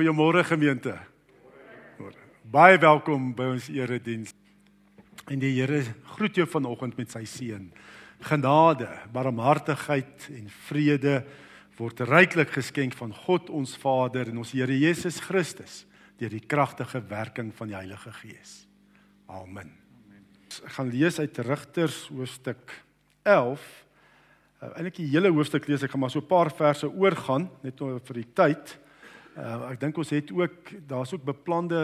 Goeiemôre gemeente. Baie welkom by ons erediens. En die Here groet jou vanoggend met sy seën. Genade, barmhartigheid en vrede word ryklik geskenk van God ons Vader en ons Here Jesus Christus deur die kragtige werking van die Heilige Gees. Amen. Ek gaan lees uit Rigters hoofstuk 11. Uh, Eintlik die hele hoofstuk lees ek gaan maar so 'n paar verse oorgaan net vir die tyd. Uh, ek dink ons het ook daar's ook beplande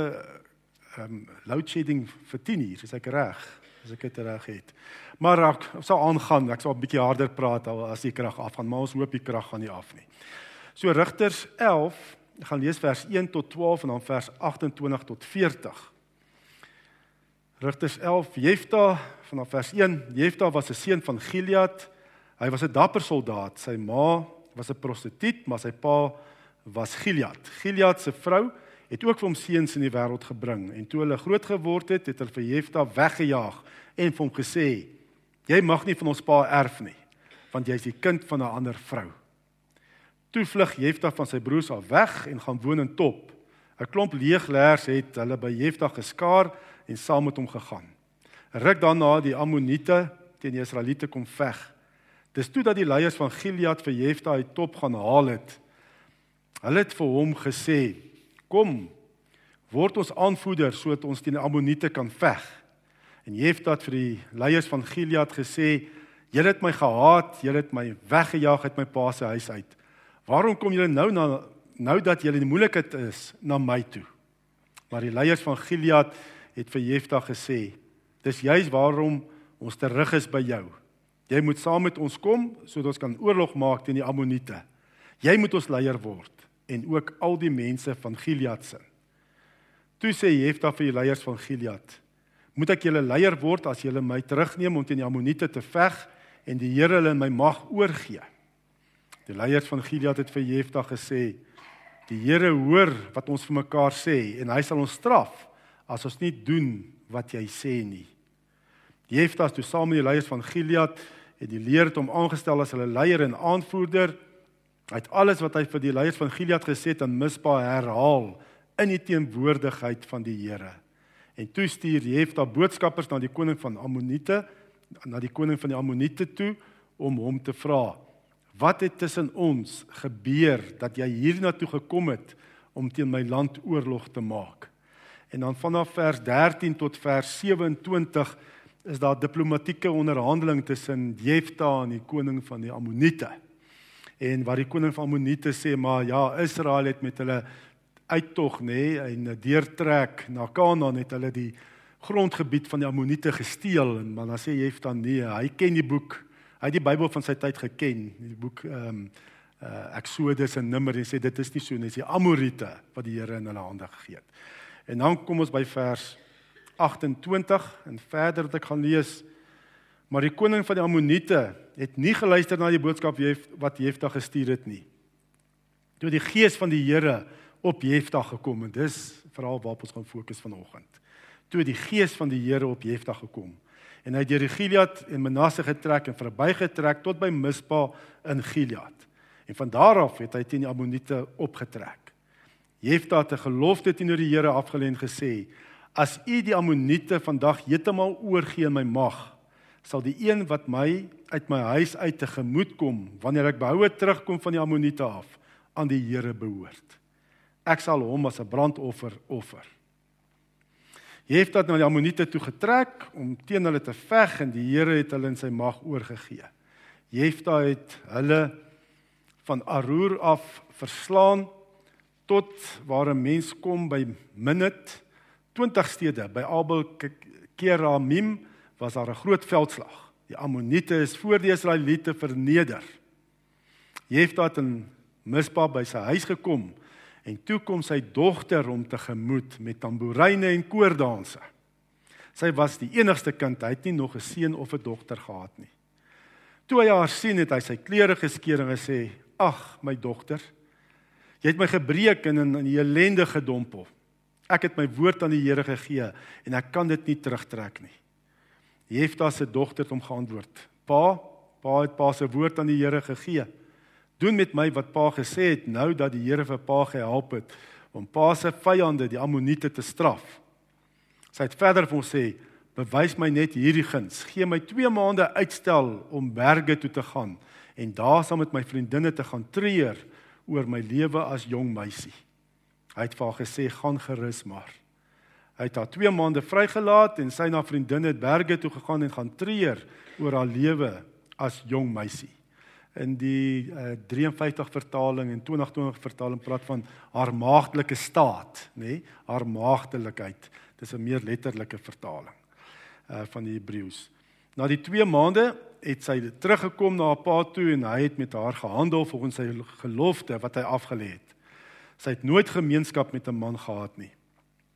ehm um, load shedding vir 10 uur, is ek reg? As ek dit reg het. Maar ek sal aangaan, ek sal 'n bietjie harder praat as die krag afgaan, maar ons hoop die krag gaan nie af nie. So Rigters 11, ek gaan lees vers 1 tot 12 en dan vers 28 tot 40. Rigters 11, Jefta vanaf vers 1. Jefta was 'n seun van Gilead. Hy was 'n dapper soldaat. Sy ma was 'n prostituut, maar sy pa was Gilead. Gilead se vrou het ook vir hom seuns in die wêreld gebring en toe hulle groot geword het, het hulle vir Jefta weggejaag en vir hom gesê: "Jy mag nie van ons pa erf nie, want jy's die kind van 'n ander vrou." Toe vlug Jefta van sy broers af weg en gaan woon in Top. 'n Klomp leegleers het hulle by Jefta geskaar en saam met hom gegaan. Ruk daarna die Ammoniete teen die Israeliete kom veg. Dis toe dat die leiers van Gilead vir Jefta uit Top gaan haal het Hulle het vir hom gesê: "Kom, word ons aanvoerder sodat ons teen die Ammoniete kan veg." En Jefta het vir die leiers van Gilead gesê: "Julle het my gehaat, julle het my weggejaag uit my pa se huis uit. Waarom kom julle nou na nou dat julle in die moeilikheid is na my toe?" Maar die leiers van Gilead het vir Jefta gesê: "Dis juis waarom ons terug is by jou. Jy moet saam met ons kom sodat ons kan oorlog maak teen die Ammoniete. Jy moet ons leier word." en ook al die mense van Gilead se. Toe sê Jefta vir die leiers van Gilead: "Moet ek julle leier word as julle my terugneem om teen die Ammoniete te veg en die Here hulle in my mag oorgee?" Die leiers van Gilead het vir Jefta gesê: "Die Here hoor wat ons vir mekaar sê en hy sal ons straf as ons nie doen wat jy sê nie." Jefta het toe saam met die leiers van Gilead en die leer het hom aangestel as hulle leier en aanvoerder Hy het alles wat hy vir die leiers van Gilead gesê het aan Mispa herhaal in die teenwoordigheid van die Here. En toe stuur Jefta boodskappers na die koning van Ammoniete, na die koning van die Ammoniete toe om hom te vra: "Wat het tussen ons gebeur dat jy hiernatoe gekom het om teen my land oorlog te maak?" En dan vanaf vers 13 tot vers 27 is daar diplomatieke onderhandeling tussen Jefta en die koning van die Ammoniete en wat die koning van Ammoniete sê maar ja Israel het met hulle uittog nê nee, en deurtrek. Na Kanaan het hulle die grondgebied van die Ammoniete gesteel. En maar dan sê Jefta nee hy ken die boek. Hy het die Bybel van sy tyd geken. Die boek ehm um, uh, Exodus en Numeri sê dit is nie so nie dis die Amorite wat die Here in hulle hande gegee het. En dan kom ons by vers 28 en verder wat ek gaan lees. Maar die koning van die Ammoniete het nie geluister na die boodskap wat Jefta gestuur het nie. Toe die gees van die Here op Jefta gekom en dis veral waarop ons gaan fokus vanoggend. Toe die gees van die Here op Jefta gekom en hy het deur Gilead en Manasse getrek en verbygetrek tot by Mispa in Gilead. En van daar af het hy teen die Ammoniete opgetrek. Jefta het 'n gelofte teenoor die Here afgelê en gesê: "As u die Ammoniete vandag heeltemal oorgee in my mag, sal die een wat my uit my huis uit te gemoed kom wanneer ek behoue terugkom van die Ammoniete af aan die Here behoort. Ek sal hom as 'n brandoffer offer. Jefta het na die Ammoniete toe getrek om teen hulle te veg en die Here het hulle in sy mag oorgegee. Jefta het hulle van Aroer af verslaan tot waar 'n mens kom by Minit 20 stede by Abel Keramim was daar 'n groot veldslag. Die Ammoniete is voor die Israeliete verneder. Jefta het in Mispa by sy huis gekom en toe kom sy dogter om te gemoed met tamboeryne en koordanse. Sy was die enigste kind, hy het nie nog 'n seun of 'n dogter gehad nie. Toe hy haar sien, het hy sy klere geskeur en gesê: "Ag, my dogter, jy het my gebreek en in 'n ellende gedompel. Ek het my woord aan die Here gegee en ek kan dit nie terugtrek nie." Jefta se dogter het hom geantwoord: "Pa, pa het pa se woord aan die Here gegee. Doen met my wat pa gesê het nou dat die Here vir pa gehelp het om pa se vyande, die Ammoniete te straf. Sy het verder vir ons sê: "Bewys my net hierdie guns. Gee my 2 maande uitstel om berge toe te gaan en daar saam met my vriendinne te gaan treur oor my lewe as jong meisie." Hy het vir haar gesê: "Gaan gerus maar." Hy het haar 2 maande vrygelaat en sy na vriendinne het berge toe gegaan en gaan treur oor haar lewe as jong meisie in die uh, 53 vertaling en 2020 vertaling praat van haar maagdelike staat, nê? Nee? Haar maagdelikheid. Dis 'n meer letterlike vertaling uh van die Hebreëus. Na die 2 maande het sy teruggekom na haar pa toe en hy het met haar gehandel volgens sy gelofte wat hy afgelê het. Sy het nooit gemeenskap met 'n man gehad nie.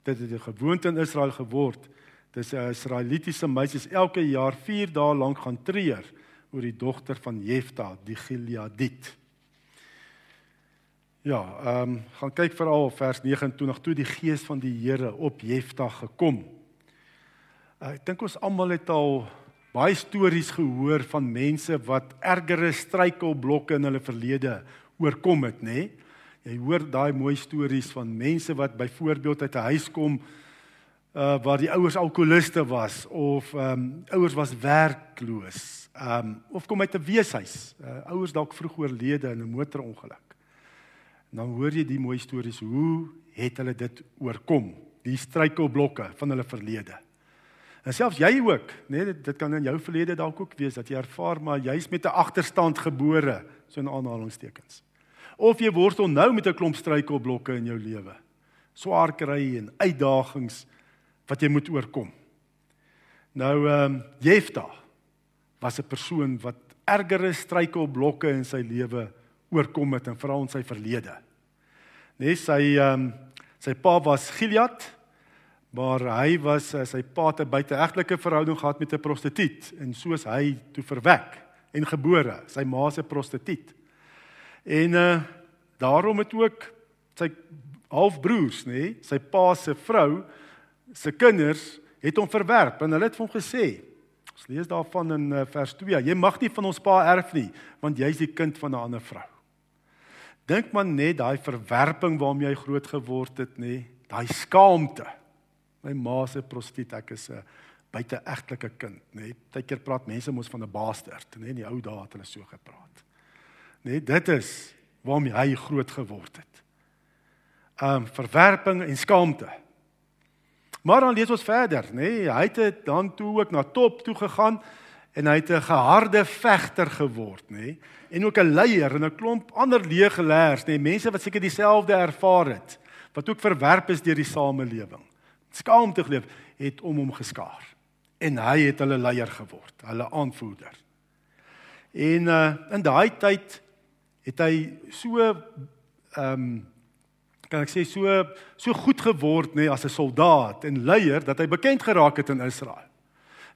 Dit het 'n gewoonte in Israel geword. Dis 'n Israelitiese meisies elke jaar 4 dae lank gaan treur oor die dogter van Jefta, die Gileadit. Ja, ehm um, gaan kyk veral vers 29 toe die gees van die Here op Jefta gekom. Uh, ek dink ons almal het al baie stories gehoor van mense wat ergere struikelblokke in hulle verlede oorkom het, nê? Nee? Jy hoor daai mooi stories van mense wat byvoorbeeld uit 'n huis kom uh waar die ouers alkoholiste was of ehm um, ouers was werkloos. Ehm um, of kom uit 'n weeshuis. Uh, ouers dalk vroeg oorlede in 'n motorongeluk. En dan hoor jy die mooi stories hoe het hulle dit oorkom? Die struikelblokke van hulle verlede. En selfs jy ook, nee, dit, dit kan in jou verlede dalk ook wees dat jy ervaar maar jy's met 'n agterstand gebore, so in aanhalingstekens. Of jy worstel nou met 'n klomp struikelblokke in jou lewe. Swaar kry en uitdagings wat jy moet oorkom. Nou ehm um, Jefta was 'n persoon wat ergere struikelblokke in sy lewe oorkom het en veral in sy verlede. Nee, sy ehm um, sy pa was Gilead, maar hy was uh, sy pa 'n buiteegtelike verhouding gehad met 'n prostituut en soos hy toe verwek en gebore, sy ma se prostituut. En uh daarom het ook sy halfbroers, nê, nee, sy pa se vrou se kinders het hom verwerp en hulle het vir hom gesê ons lees daarvan in eh, vers 2 jy mag nie van ons pa erf nie want jy's die kind van 'n ander vrou. Dink man net daai verwerping waarmee jy groot geword het nê daai skaamte. My ma se prostituut ek is 'n buiteegtelike kind nê partykeer praat mense mos van 'n bastard nê in die ou dae het hulle so gepraat nê dit is waarmee hy groot geword het um verwerping en skaamte Maar dan lees ons verder, nê? Nee, hy het dan toe ook na top toe gegaan en hy het 'n geharde vegter geword, nê? Nee, en ook 'n leier en 'n klomp ander leegelaars, nê, nee, mense wat seker dieselfde ervaar het, wat ook verwerp is deur die samelewing. Skaamte geleef het om hom geskaar. En hy het hulle leier geword, hulle aanvoerder. En uh in daai tyd het hy so ehm um, kan ek sê so so goed geword nê as 'n soldaat en leier dat hy bekend geraak het in Israel.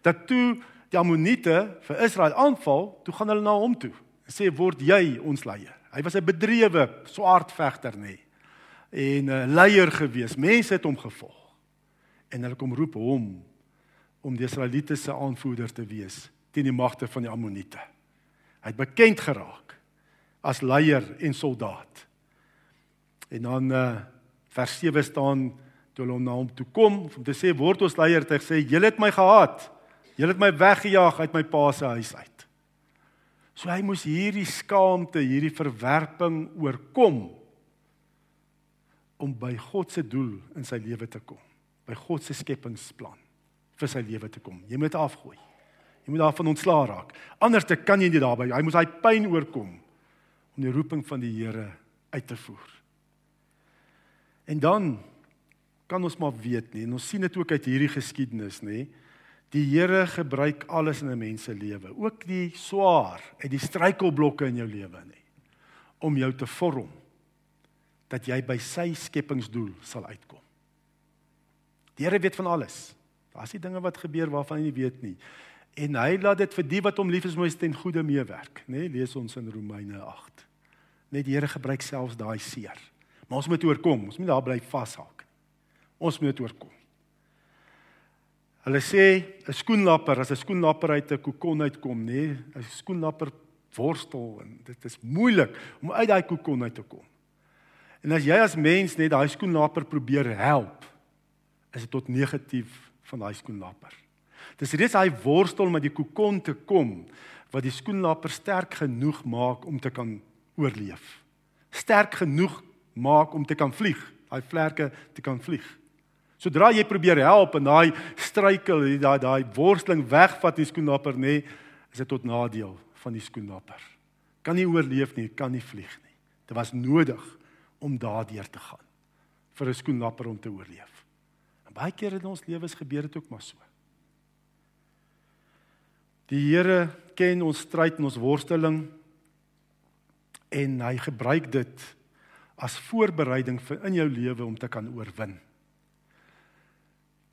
Dat toe die Ammoniete vir Israel aanval, toe gaan hulle na hom toe en sê word jy ons leier. Hy was 'n bedrewe swaardvegter nê en 'n leier gewees. Mense het hom gevolg. En hulle kom roep hom om die Israeliete se aanvoerder te wees teen die magte van die Ammoniete. Hy het bekend geraak as leier en soldaat. En dan uh vers 7 staan toe hulle na hom toe kom om te sê word ons leier te sê julle het my gehaat. Julle het my weggejaag uit my pa se huis uit. So hy moes hierdie skaamte, hierdie verwerping oorkom om by God se doel in sy lewe te kom. By God se skepingsplan vir sy lewe te kom. Jy moet afgooi. Jy moet daarvan ontslaa raak. Anders te kan jy nie daarby. Hy moes daai pyn oorkom om die roeping van die Here uit te voer. En dan kan ons maar weet nie, en ons sien dit ook uit hierdie geskiedenis, nê. Die Here gebruik alles in 'n mens se lewe, ook die swaar en die struikelblokke in jou lewe, nê, om jou te vorm dat jy by sy skepingsdoel sal uitkom. Die Here weet van alles. Daar's nie dinge wat gebeur waarvan hy nie weet nie. En hy laat dit vir die wat hom lief is mooi ten goeie meewerk, nê? Lees ons in Romeine 8. Net die Here gebruik selfs daai seer Maar ons moet oorkom. Ons moet daar bly vashou. Ons moet oorkom. Hulle sê 'n skoenlapper, as 'n skoenlapper uit 'n kokon uitkom, nê, 'n skoenlapper worstel en dit is moeilik om uit daai kokon uit te kom. En as jy as mens net daai skoenlaper probeer help, is dit tot negatief van daai skoenlaper. Dis reeds daai worstel met die kokon te kom wat die skoenlaper sterk genoeg maak om te kan oorleef. Sterk genoeg maak om te kan vlieg, daai vlerke te kan vlieg. Sodra jy probeer help en daai struikel, daai daai worsteling wegvat die skoenlapper nê, nee, is dit tot nadeel van die skoenlapper. Kan nie oorleef nie, kan nie vlieg nie. Dit was nodig om daardeur te gaan vir 'n skoenlapper om te oorleef. En baie kere in ons lewens gebeur dit ook maar so. Die Here ken ons stryd en ons worsteling en hy gebruik dit as voorbereiding vir in jou lewe om te kan oorwin.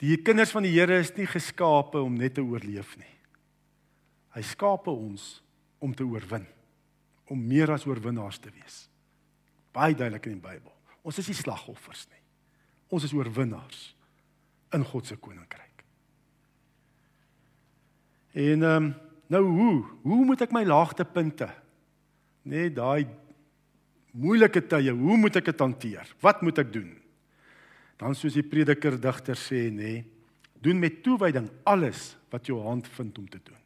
Die kinders van die Here is nie geskape om net te oorleef nie. Hy skape ons om te oorwin, om meer as oorwinnaars te wees. Baie duidelik in die Bybel. Ons is nie slagoffers nie. Ons is oorwinnaars in God se koninkryk. En ehm um, nou hoe? Hoe moet ek my laagtepunte net daai moeilike tye, hoe moet ek dit hanteer? Wat moet ek doen? Dan soos die prediker digter sê nê, doen met toewyding alles wat jou hand vind om te doen.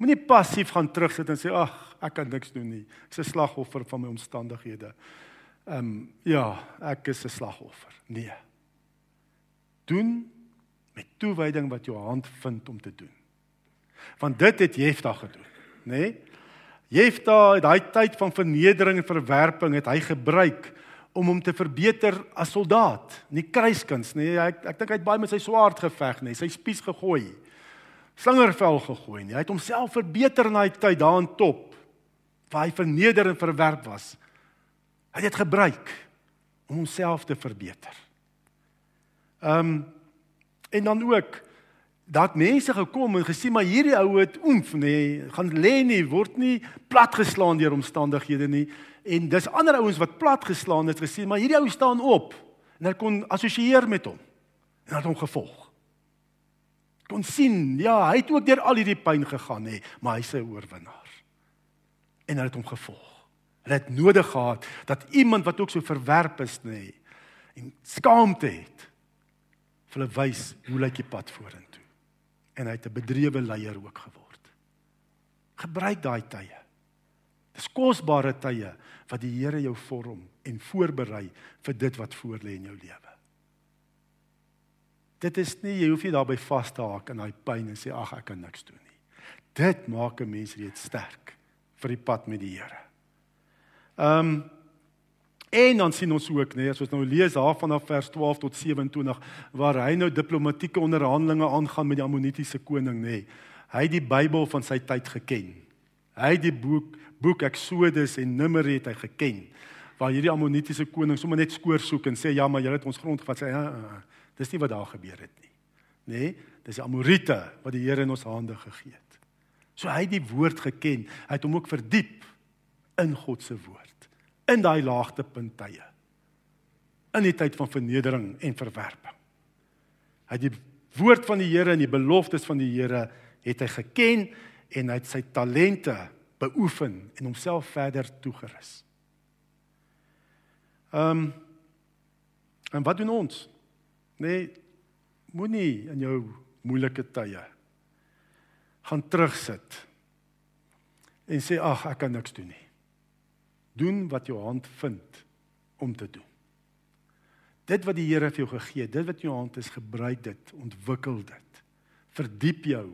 Moenie passief gaan terugsit en sê ag, ek kan niks doen nie. Ek's 'n slagoffer van my omstandighede. Ehm um, ja, ek is 'n slagoffer. Nee. Doen met toewyding wat jou hand vind om te doen. Want dit het Jefta gedoen, nê? Nee? Jefta, daai tyd van vernedering en verwerping het hy gebruik om hom te verbeter as soldaat. Nie kruiskuns nie. Ek ek dink hy het baie met sy swaard geveg nie, sy spies gegooi. Slingervel gegooi nie. Hy het homself verbeter in daai tyd daar in top waar hy verneder en verwerp was. Hy het dit gebruik om homself te verbeter. Ehm um, en dan ook dat mense gekom en gesien maar hierdie ou het oomf nê, nee, gaan lê nie, word nie platgeslaan deur omstandighede nie. En dis ander ouens wat platgeslaan het gesien, maar hierdie ou staan op en hulle kon assosieer met hom en het hom gevolg. Kon sien, ja, hy het ook deur al hierdie pyn gegaan nê, maar hy's 'n oorwinnaar. En hulle het hom gevolg. Hulle het nodig gehad dat iemand wat ook so verwerp is nê en skaamte het vir hulle wys hoe lyk die pad vorentoe en hy het 'n bedrewe leier ook geword. Gebruik daai tye. Dis kosbare tye wat die Here jou vorm en voorberei vir dit wat voorlê in jou lewe. Dit is nie jy hoef nie daarby vas te haak in daai pyn en sê ag ek kan niks doen nie. Dit maak 'n mens reeds sterk vir die pad met die Here. Ehm um, En dan sien ons ook, nee, as ons nou lees daar vanaf vers 12 tot 27 waar hy nou diplomatieke onderhandelinge aangaan met die Ammonitiese koning, nê. Nee, hy het die Bybel van sy tyd geken. Hy het die boek boek Eksodus en Numeri het hy geken. Waar hierdie Ammonitiese koning sommer net skoor soek en sê ja, maar julle het ons grond gevat, sê ja, dis nie wat daar gebeur het nie. Nê? Nee, dis die Amorite wat die Here in ons hande gegee het. So hy het die woord geken. Hy het hom ook verdiep in God se woord in daai laagtepunt tye. In die tyd van vernedering en verwerping. Hy het die woord van die Here en die beloftes van die Here het hy geken en hy het sy talente beoefen en homself verder toegerus. Ehm um, en wat doen ons? Nee, moenie in jou moeilike tye gaan terugsit en sê ag ek kan niks doen nie. Doen wat jou hand vind om te doen. Dit wat die Here vir jou gegee het, dit wat in jou hand is, gebruik dit, ontwikkel dit. Verdiep jou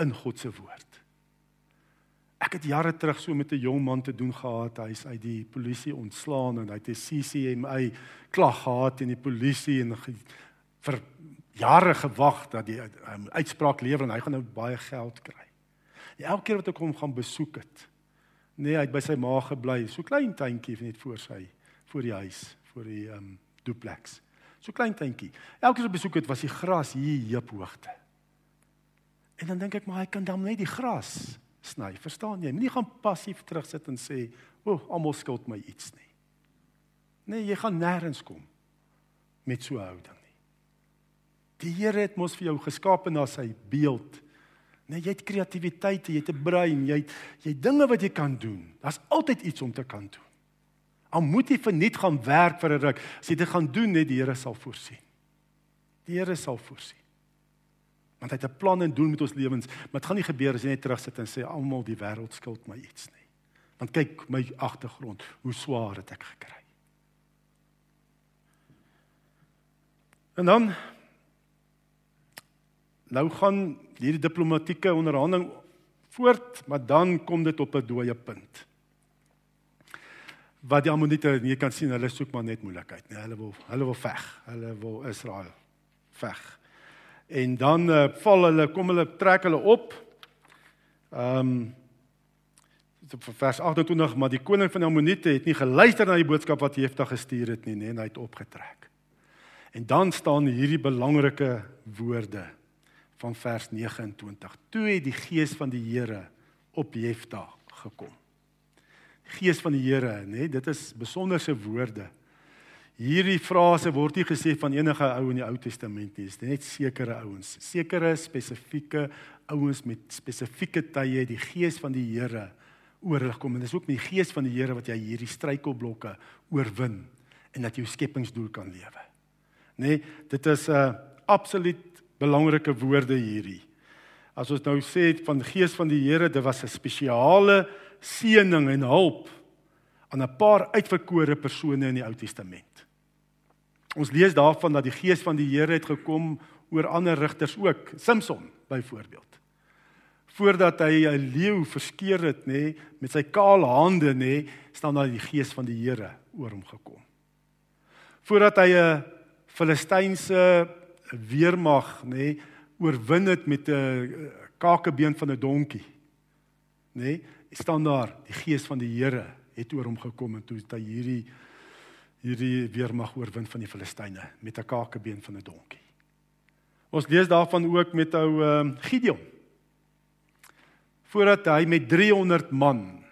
in God se woord. Ek het jare terug so met 'n jong man te doen gehad. Hy's uit die polisie ontslaan en hy het 'n CCMA klag gehad teen die polisie en vir jare gewag dat die um, uitspraak lewer en hy gaan nou baie geld kry. En elke keer wat ek hom gaan besoek het, Nee, hy het by sy ma gebly, so klein tuintjie net voor sy voor die huis, voor die ehm um, duplex. So klein tuintjie. Elke keer ek besoek het, was die gras hier heup hoogte. En dan dink ek maar hy kan dan net die gras sny, verstaan jy? Moenie gaan passief terugsit en sê, "O, oh, almal skuld my iets nie." Nee, jy gaan nêrens kom met so 'n houding nie. Die Here het mos vir jou geskaap na sy beeld Nee, jy het kreatiwiteit, jy het 'n brein, jy het jy het dinge wat jy kan doen. Daar's altyd iets om te kan doen. Al moet jy verniet gaan werk vir 'n ruk, as jy dit gaan doen, net die Here sal voorsien. Die Here sal voorsien. Want hy het 'n plan en doel met ons lewens, maar dit gaan nie gebeur as jy net terugsit en sê almal die wêreld skuld my iets nie. Want kyk my agtergrond, hoe swaar het ek gekry. En dan nou gaan hierdie diplomatieke onderhandeling voort, maar dan kom dit op 'n dooie punt. Wat die Amoniete, jy kan sien, hulle soek maar net moeilikheid, nee, hulle wil hulle wil veg. Hulle wil Israel veg. En dan uh, val hulle, kom hulle trek hulle op. Ehm um, op vers 28 maar die koning van die Amoniete het nie geluister na die boodskap wat Jefta gestuur het nie, nee, en hy het opgetrek. En dan staan hierdie belangrike woorde van vers 29. Toe het die gees van die Here op Jefta gekom. Gees van die Here, nê, nee, dit is besonderse woorde. Hierdie frase word nie gesê van enige ou in die Ou Testament nie, dit is net sekere ouens, sekere spesifieke ouens met spesifieke tye die gees van die Here oor hulle kom en dis ook met die gees van die Here wat jy hierdie struikelblokke oorwin en dat jou skepingsdoel kan lewe. Nê, nee, dit is 'n uh, absoluut belangrike woorde hierdie. As ons nou sê van gees van die Here, dit was 'n spesiale seëning en hulp aan 'n paar uitverkore persone in die Ou Testament. Ons lees daarvan dat die gees van die Here het gekom oor ander rigters ook, Samson byvoorbeeld. Voordat hy 'n leeu verskeur het, nê, met sy kaal hande, nê, staan daar die gees van die Here oor hom gekom. Voordat hy 'n Filistynse weermag nê nee, oorwin het met 'n kakebeen van 'n donkie. Nê? Nee, staan daar die gees van die Here het oor hom gekom en toe het hy hierdie hierdie weermag oorwin van die Filistyne met 'n kakebeen van 'n donkie. Ons lees daarvan ook met ou uh, Gideon. Voordat hy met 300 man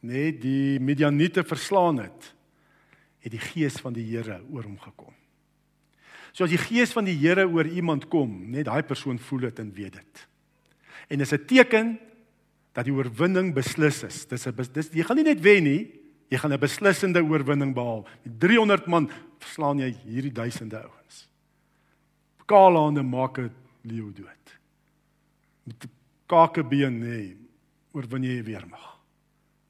nê nee, die Midianiete verslaan het, het die gees van die Here oor hom gekom. So as die gees van die Here oor iemand kom, net daai persoon voel dit en weet dit. En dis 'n teken dat die oorwinning beslis is. Dis 'n dis jy gaan nie net wen nie, jy gaan 'n beslissende oorwinning behaal. Met 300 man verslaan jy hierdie duisende ouens. Kaalhande maak 'n leeu dood. Met kakebeen nê, oorwin jy weer mag.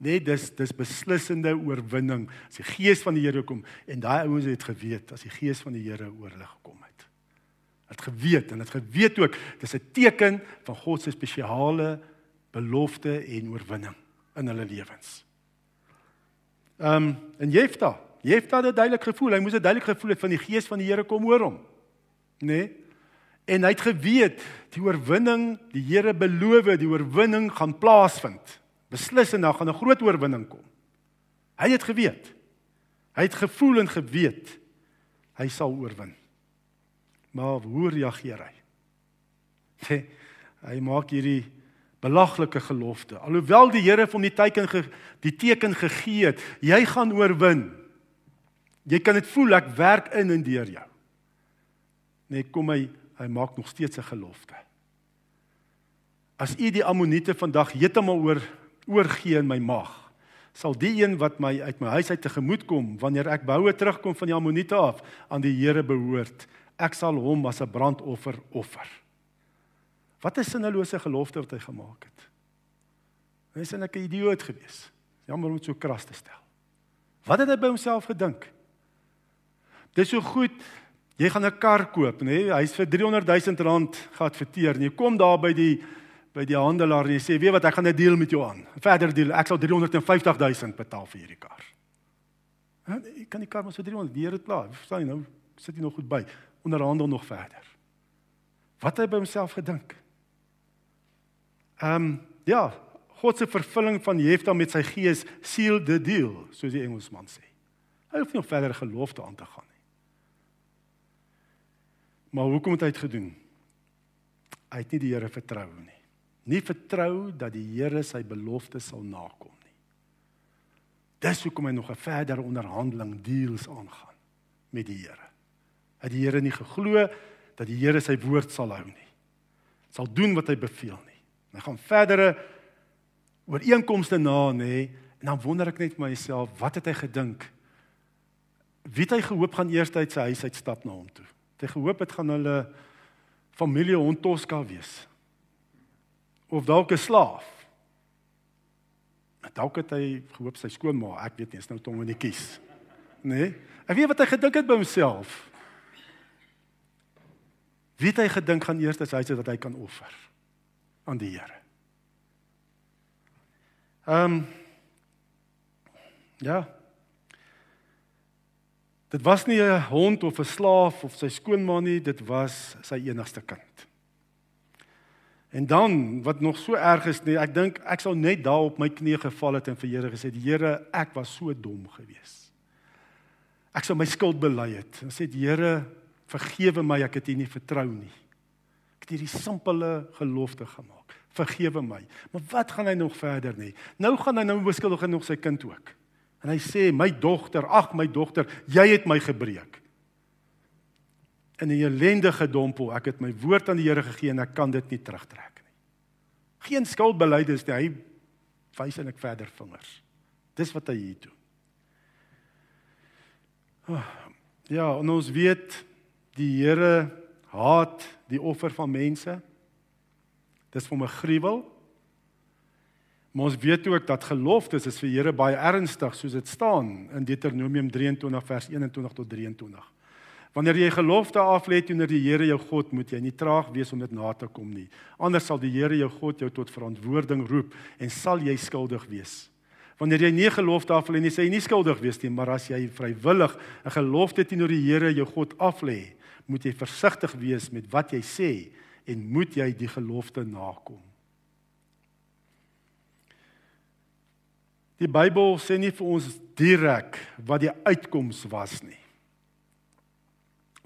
Net dis dis beslissende oorwinning as die gees van die Here kom en daai ouens het geweet as die gees van die Here oor hulle gekom het. Het geweet en het geweet ook dis 'n teken van God se spesiale belofte en oorwinning in hulle lewens. Ehm um, en Jefta, Jefta het duidelik gevoel, hy moes 'n duidelik gevoel het van die gees van die Here kom oor hom. Nê? Nee? En hy het geweet die oorwinning, die Here beloof, die oorwinning gaan plaasvind beslis en daar gaan 'n groot oorwinning kom. Hy het geweet. Hy het gevoel en geweet hy sal oorwin. Maar hoe reageer hy? Hy, hy maak hierdie belaglike gelofte. Alhoewel die Here hom die teken ge, die teken gegee het, jy gaan oorwin. Jy kan dit voel ek werk in en deur jou. Nee, kom hy hy maak nog steeds 'n gelofte. As u die ammoniete vandag heeltemal oor oorgee in my mag sal die een wat my uit my huis uit tegemoet kom wanneer ek behoue terugkom van die Amoniete af aan die Here behoort. Ek sal hom as 'n brandoffer offer. Wat 'n sinnelose gelofte wat hy gemaak het. Hy is 'n idioot gewees. Jammer om dit so kras te stel. Wat het hy by homself gedink? Dis so goed. Jy gaan 'n kar koop nê? Hy's vir 300 000 rand geadverteer jy kom daar by die by die handelaar en jy sê, "Weet wat, ek gaan 'n deal met jou aan. 'n Verder deal. Ek sal 350 000 betaal vir hierdie kar." Ja, ek kan die kar maar so 300, die Here klaar. Verstaan jy nou? Sit jy nog goed by? Onderhandel nog verder. Wat hy by homself gedink? Ehm, um, ja, God se vervulling van Jefta met sy gees seal the deal, soos die Engelsman sê. Hy hoef nie nog verder gelofte aan te gaan nie. Maar hoekom het hy dit gedoen? Hy het nie die Here vertrou nie nie vertrou dat die Here sy belofte sal nakom nie. Dis hoekom hy nog 'n verdere onderhandeling deals aangaan met die Here. Het die Here nie geglo dat die Here sy woord sal hou nie. Sal doen wat hy beveel nie. Hy gaan verdere ooreenkomste na nê en dan wonder ek net myself, wat het hy gedink wie het hy gehoop gaan eers uit sy huis uitstap na hom toe? Het hy gehoop dit gaan hulle familie hond Tosca wees? Of dalk 'n slaaf? Dalk het hy gehoop sy skoonma, ek weet nie, is nou tong in die kies. Nee. Ek weet wat hy gedink het by homself. Wie het hy gedink gaan eers as hy sê dat hy kan offer aan die Here? Ehm um, Ja. Dit was nie 'n hond of 'n slaaf of sy skoonma nie, dit was sy enigste kind. En dan wat nog so erg is nie, ek dink ek sou net daar op my knieë geval het en vir Here gesê, "Here, ek was so dom geweest." Ek sou my skuld bely het en sê, "Here, vergewe my, ek het U nie vertrou nie. Ek het hierdie simpele gelofte gemaak. Vergewe my." Maar wat gaan hy nog verder nie? Nou gaan hy nou beskuldig en nog sy kind ook. En hy sê, "My dogter, ag my dogter, jy het my gebreek." In 'n ellendige dompel, ek het my woord aan die Here gegee en ek kan dit nie terugtrek nie. Geen skuldbeleidings nie. Hy wys en ek verder vingers. Dis wat hy hier doen. Oh, ja, en ons weet die Here haat die offer van mense. Dis vir 'n gruwel. Maar ons weet ook dat geloftes is vir Here baie ernstig soos dit staan in Deuteronomium 23 vers 21 tot 23. Wanneer jy gelofte aflê teenoor die Here jou God, moet jy nie traag wees om dit na te kom nie. Anders sal die Here jou God jou tot verantwoording roep en sal jy skuldig wees. Wanneer jy nie gelofte aflê nie, sê jy nie skuldig wees nie, maar as jy vrywillig 'n gelofte teenoor die Here jou God aflê, moet jy versigtig wees met wat jy sê en moet jy die gelofte nakom. Die Bybel sê nie vir ons direk wat die uitkoms was nie.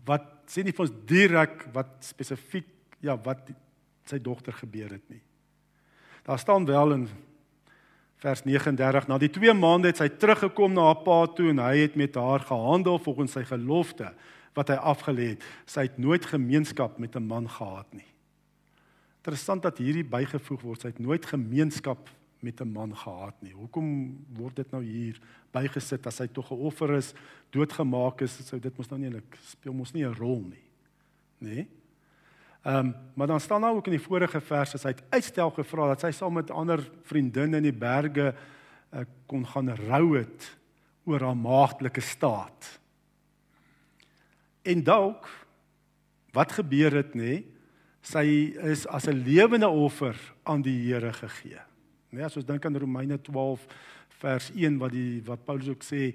Wat sê nie vir ons direk wat spesifiek ja wat sy dogter gebeur het nie. Daar staan wel in vers 39 na die 2 maande het sy teruggekom na haar pa toe en hy het met haar gehandel volgens sy gelofte wat hy afgelê het. Sy het nooit gemeenskap met 'n man gehad nie. Interessant dat hierdie bygevoeg word. Sy het nooit gemeenskap met 'n man gehad nie. Hoekom word dit nou hier bygesit as hy tog 'n offer is, doodgemaak is, sou dit mos nou nie eintlik speel mos nie 'n rol nie. Nê? Nee? Ehm, um, maar dan staan nou ook in die vorige vers as hy het uitstel gevra dat sy saam met ander vriendinne in die berge uh, kon gaan rou het oor haar maagdelike staat. En dalk wat gebeur het nê? Nee? Sy is as 'n lewende offer aan die Here gegee. Nee, as ons dink aan Romeine 12 vers 1 wat die wat Paulus ook sê,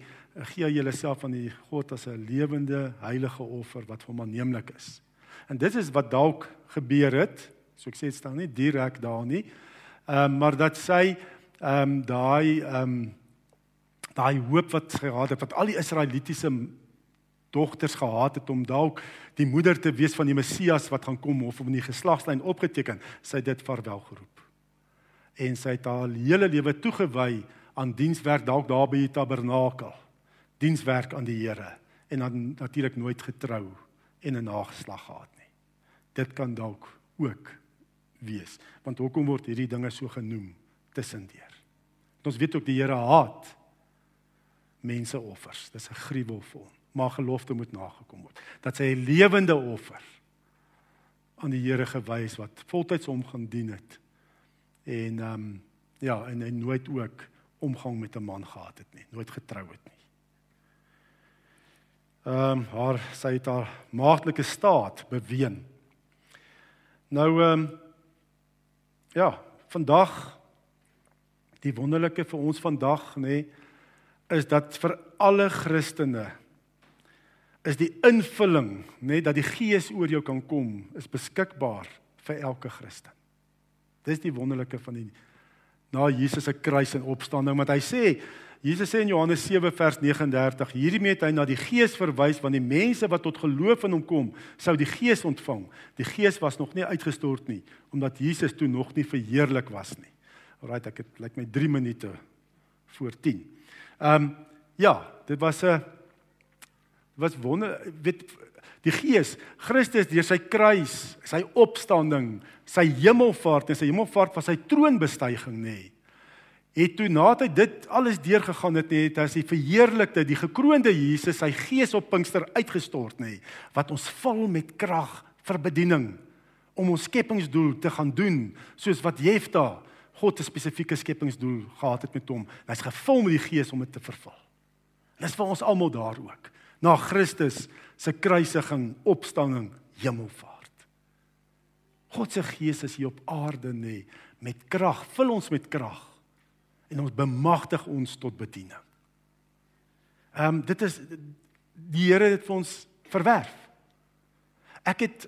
gee julleself aan die God as 'n lewende heilige offer wat hom aanneemlik is. En dit is wat dalk gebeur het. So ek sê dit staan nie direk daar nie. Ehm um, maar dat sy ehm um, daai ehm um, daai hoop wat gehad het wat al die Israelitiese dogters gehad het om dalk die moeder te wees van die Messias wat gaan kom of om in die geslagslyn opgeteken, sy dit verwel geroep en sy het haar hele lewe toegewy aan dienswerk dalk daar by die tabernakel. Dienswerk aan die Here en dan natuurlik nooit getrou en 'n nageslag gehad nie. Dit kan dalk ook wees. Want hoekom word hierdie dinge so genoem tussendeur? Ons weet ook die Here haat menseoffers. Dis 'n gruwel vir hom. Maar gelofte moet nagekom word. Dat sy 'n lewende offer aan die Here gewys wat voltyds hom gaan dien het en ehm um, ja, en hy nooit ook omgang met 'n man gehad het nie, nooit getrou het nie. Ehm um, haar sy het haar maagdelike staat beween. Nou ehm um, ja, vandag die wonderlike vir ons vandag nê nee, is dat vir alle Christene is die invulling nê nee, dat die Gees oor jou kan kom is beskikbaar vir elke Christen. Dis die wonderlike van die na Jesus se kruis en opstanding want hy sê Jesus sê in Johannes 7 vers 39 hierdie met hy na die Gees verwys want die mense wat tot geloof in hom kom sou die Gees ontvang. Die Gees was nog nie uitgestort nie omdat Jesus toe nog nie verheerlik was nie. Alraai ek het lyk my 3 minute voor 10. Ehm um, ja, dit was 'n was wonder weet die Gees, Christus deur sy kruis, sy opstanding, sy hemelvaart en sy hemelvaart was sy troonbestuiging nê. het toe nadat hy dit alles deurgegaan het, het as die verheerlikte, die gekroonde Jesus sy gees op Pinkster uitgestort nê, wat ons vul met krag vir bediening om ons skepingsdoel te gaan doen, soos wat Jefta God 'n spesifieke skepingsdoel gehad het met hom. Hy's gevul met die gees om dit te vervul. Dis vir ons almal daar ook. Na Christus se kruisiging, opstanding, hemelvaart. God se gees is hier op aarde nê met krag, vul ons met krag en ons bemagtig ons tot bediening. Ehm um, dit is die Here het vir ons verwerf. Ek het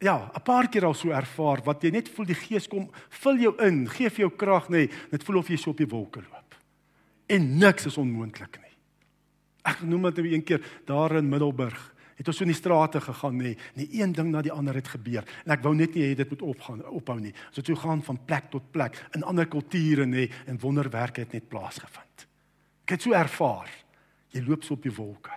ja, 'n paar keer al so ervaar wat jy net voel die Gees kom, vul jou in, gee vir jou krag nê, nee, dit voel of jy so op die wolke loop. En niks is onmoontlik nie. Ek noem dit een keer daar in Middelburg het ons so in die strate gegaan nê, nie een ding na die ander het gebeur en ek wou net nie hê dit moet opgaan ophou nie. So toe gaan van plek tot plek in ander kulture nê en wonderwerke het net plaasgevind. Ek het so ervaar. Jy loop so op die wolke.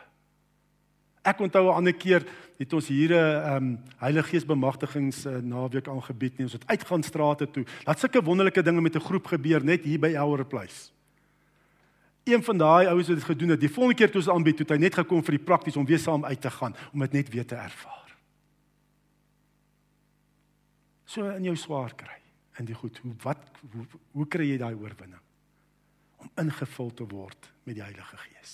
Ek onthou 'n ander keer het ons hier 'n um, ehm, Heilige Gees bemagtigings uh, naweek aangebied nie. Ons het uitgaan strate toe. Laat sulke wonderlike dinge met 'n groep gebeur net hier by Elwer Place. Een van daai ouens wat dit gedoen het, die volgende keer toe ons aanbied, het hy net gekom vir die prakties om weer saam uit te gaan om dit net weer te ervaar. So in jou swaar kry in die goed, hoe wat hoe, hoe kry jy daai oorwinning? Om ingevul te word met die Heilige Gees.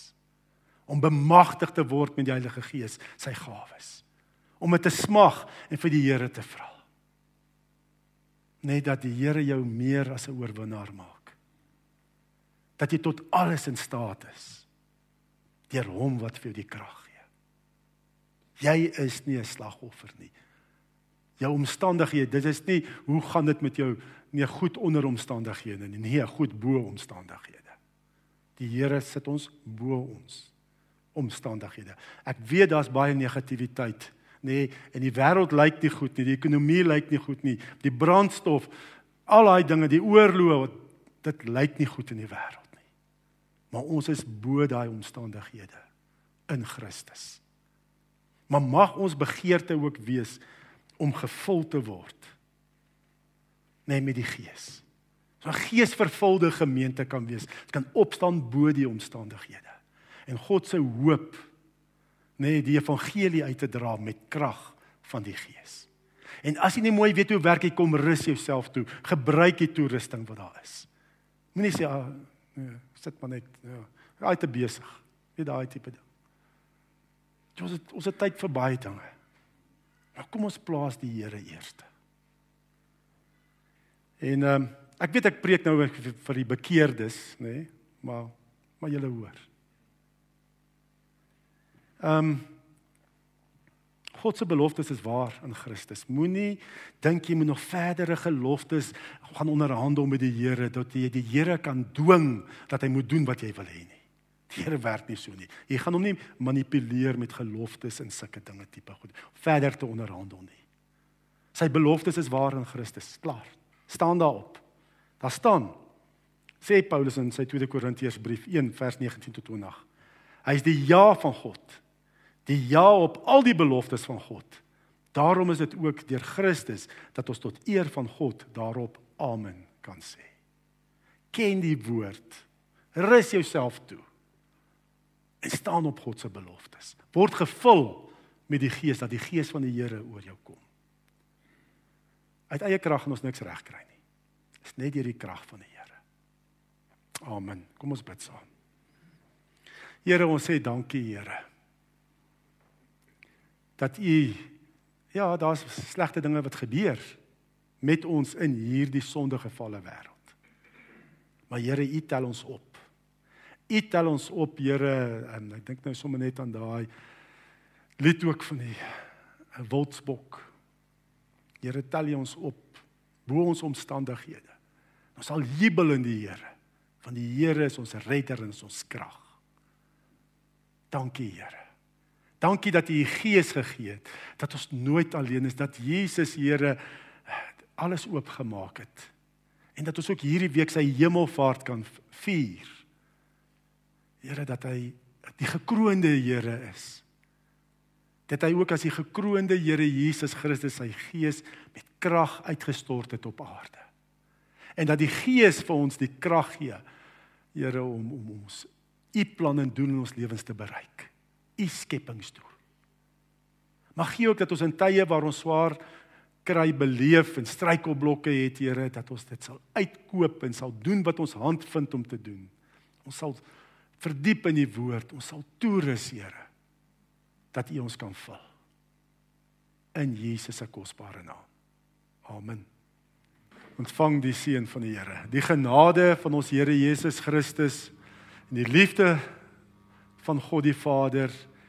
Om bemagtig te word met die Heilige Gees, sy gawes. Om dit te smag en vir die Here te vra. Net dat die Here jou meer as 'n oorwinnaar maak dat jy tot alles in staat is deur hom wat vir jou die krag gee. Jy is nie 'n slagoffer nie. Jou omstandighede, dit is nie hoe gaan dit met jou nie goed onder omstandighede nie, nee, goed bo omstandighede. Die Here sit ons bo ons omstandighede. Ek weet daar's baie negativiteit, nê, nee, en die wêreld lyk nie goed nie, die ekonomie lyk nie goed nie, die brandstof, al daai dinge, die oorlog, dit lyk nie goed in die wêreld maar ons is bo daai omstandighede in Christus. Maar mag ons begeerte ook wees om gevul te word net met die Gees. So 'n geesvervulde gemeente kan wees. Dit kan opstaan bo die omstandighede. En God se hoop net die evangelie uit te dra met krag van die Gees. En as jy nie mooi weet hoe werk jy kom rus jouself toe. Gebruik die toerusting wat daar is. Moenie sê ah, nee sit maar net ja, raai te besig. Net daai tipe ding. Ons het ons het tyd vir baie dinge. Maar kom ons plaas die Here eerste. En ehm um, ek weet ek preek nou vir die bekeerdes, nê, nee, maar maar julle hoor. Ehm um, God se beloftes is waar in Christus. Moenie dink jy moet nog verdere geloftes gaan onderhandel met die Here dat jy die Here kan dwing dat hy moet doen wat jy wil hê nie. Die Here werk nie so nie. Jy gaan hom nie manipuleer met geloftes en sulke dinge tipe goed verder te onderhandel nie. Sy beloftes is waar in Christus. Klaar. Staan daarop. Daar staan sê Paulus in sy 2 Korintiërs brief 1 vers 19 tot 20. Hy is die ja van God die ja op al die beloftes van God. Daarom is dit ook deur Christus dat ons tot eer van God daarop amen kan sê. Ken die woord. Rus jouself toe. En staan op God se beloftes. Word gevul met die Gees dat die Gees van die Here oor jou kom. Uit eie krag gaan ons niks regkry nie. Dis net deur die krag van die Here. Amen. Kom ons bid saam. Here, ons sê dankie, Here dat u ja, daar's slegte dinge wat gebeur met ons in hierdie sondegevalle wêreld. Maar Here, u tel ons op. U tel ons op, Here, en ek dink nou sommer net aan daai lied ook van die wildsbok. Here, tel u ons op bo ons omstandighede. Ons sal jubel in die Here, want die Here is ons redder en ons krag. Dankie, Here. Dankie dat U U Gees gegee het, dat ons nooit alleen is, dat Jesus Here alles oopgemaak het. En dat ons ook hierdie week sy hemelvaart kan vier. Here dat hy die gekroonde Here is. Dat hy ook as die gekroonde Here Jesus Christus sy Gees met krag uitgestort het op aarde. en dat die Gees vir ons die krag gee Here om om ons u plan en doel in ons lewens te bereik. U skepingsdoel. Mag gee ook dat ons in tye waar ons swaar kry beleef en struikelblokke het, Here, dat ons dit sal uitkoop en sal doen wat ons hand vind om te doen. Ons sal verdiep in die woord, ons sal toerus, Here, dat U ons kan vul. In Jesus se kosbare naam. Amen ontvang die seën van die Here. Die genade van ons Here Jesus Christus en die liefde van God die Vader